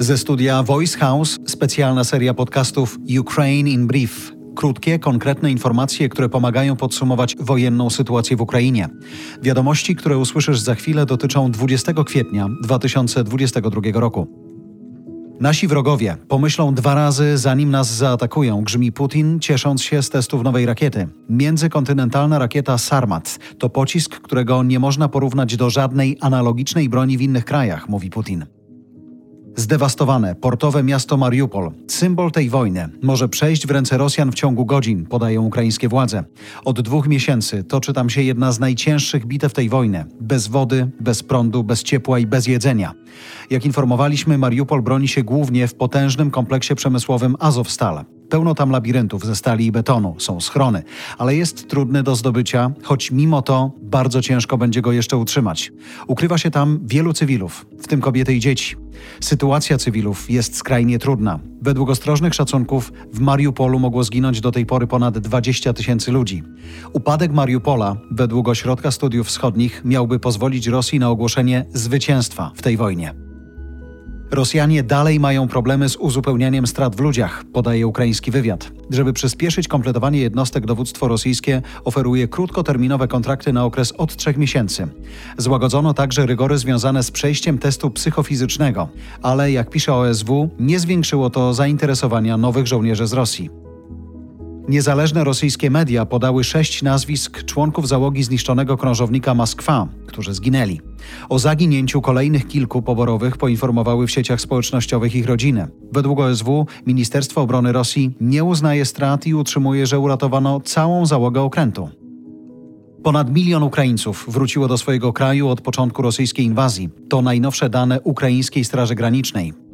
Ze studia Voice House specjalna seria podcastów Ukraine in Brief. Krótkie, konkretne informacje, które pomagają podsumować wojenną sytuację w Ukrainie. Wiadomości, które usłyszysz za chwilę, dotyczą 20 kwietnia 2022 roku. Nasi wrogowie pomyślą dwa razy, zanim nas zaatakują, grzmi Putin, ciesząc się z testów nowej rakiety. Międzykontynentalna rakieta Sarmat to pocisk, którego nie można porównać do żadnej analogicznej broni w innych krajach, mówi Putin. Zdewastowane portowe miasto Mariupol, symbol tej wojny, może przejść w ręce Rosjan w ciągu godzin, podają ukraińskie władze. Od dwóch miesięcy toczy tam się jedna z najcięższych bitew tej wojny. Bez wody, bez prądu, bez ciepła i bez jedzenia. Jak informowaliśmy, Mariupol broni się głównie w potężnym kompleksie przemysłowym Azovstal. Pełno tam labiryntów ze stali i betonu, są schrony, ale jest trudny do zdobycia, choć mimo to bardzo ciężko będzie go jeszcze utrzymać. Ukrywa się tam wielu cywilów, w tym kobiety i dzieci. Sytuacja cywilów jest skrajnie trudna. Według ostrożnych szacunków w Mariupolu mogło zginąć do tej pory ponad 20 tysięcy ludzi. Upadek Mariupola, według Ośrodka Studiów Wschodnich, miałby pozwolić Rosji na ogłoszenie zwycięstwa w tej wojnie. Rosjanie dalej mają problemy z uzupełnianiem strat w ludziach, podaje ukraiński wywiad. Żeby przyspieszyć kompletowanie jednostek, dowództwo rosyjskie oferuje krótkoterminowe kontrakty na okres od trzech miesięcy. Złagodzono także rygory związane z przejściem testu psychofizycznego, ale jak pisze OSW, nie zwiększyło to zainteresowania nowych żołnierzy z Rosji. Niezależne rosyjskie media podały sześć nazwisk członków załogi zniszczonego krążownika Moskwa, którzy zginęli. O zaginięciu kolejnych kilku poborowych poinformowały w sieciach społecznościowych ich rodziny. Według OSW Ministerstwo Obrony Rosji nie uznaje strat i utrzymuje, że uratowano całą załogę okrętu. Ponad milion Ukraińców wróciło do swojego kraju od początku rosyjskiej inwazji. To najnowsze dane ukraińskiej Straży Granicznej.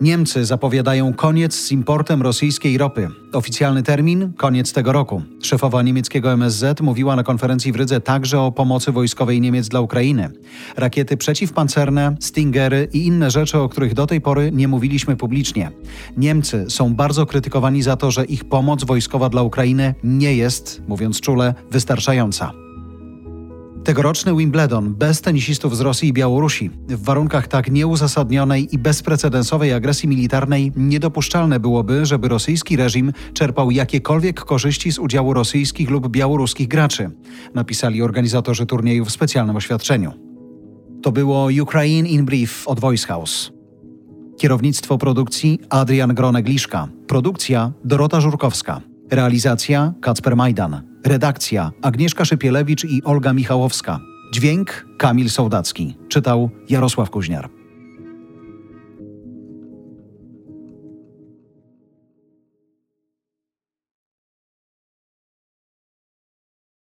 Niemcy zapowiadają koniec z importem rosyjskiej ropy. Oficjalny termin koniec tego roku. Szefowa niemieckiego MSZ mówiła na konferencji w Rydze także o pomocy wojskowej Niemiec dla Ukrainy. Rakiety przeciwpancerne, Stingery i inne rzeczy, o których do tej pory nie mówiliśmy publicznie. Niemcy są bardzo krytykowani za to, że ich pomoc wojskowa dla Ukrainy nie jest, mówiąc czule, wystarczająca. Tegoroczny Wimbledon bez tenisistów z Rosji i Białorusi. W warunkach tak nieuzasadnionej i bezprecedensowej agresji militarnej niedopuszczalne byłoby, żeby rosyjski reżim czerpał jakiekolwiek korzyści z udziału rosyjskich lub białoruskich graczy, napisali organizatorzy turnieju w specjalnym oświadczeniu. To było Ukraine in Brief od Voice House. Kierownictwo produkcji Adrian Gronek-Liszka. Produkcja Dorota Żurkowska. Realizacja Kacper Majdan. Redakcja Agnieszka Szypielewicz i Olga Michałowska. Dźwięk Kamil Sołdacki. Czytał Jarosław Kuźniar.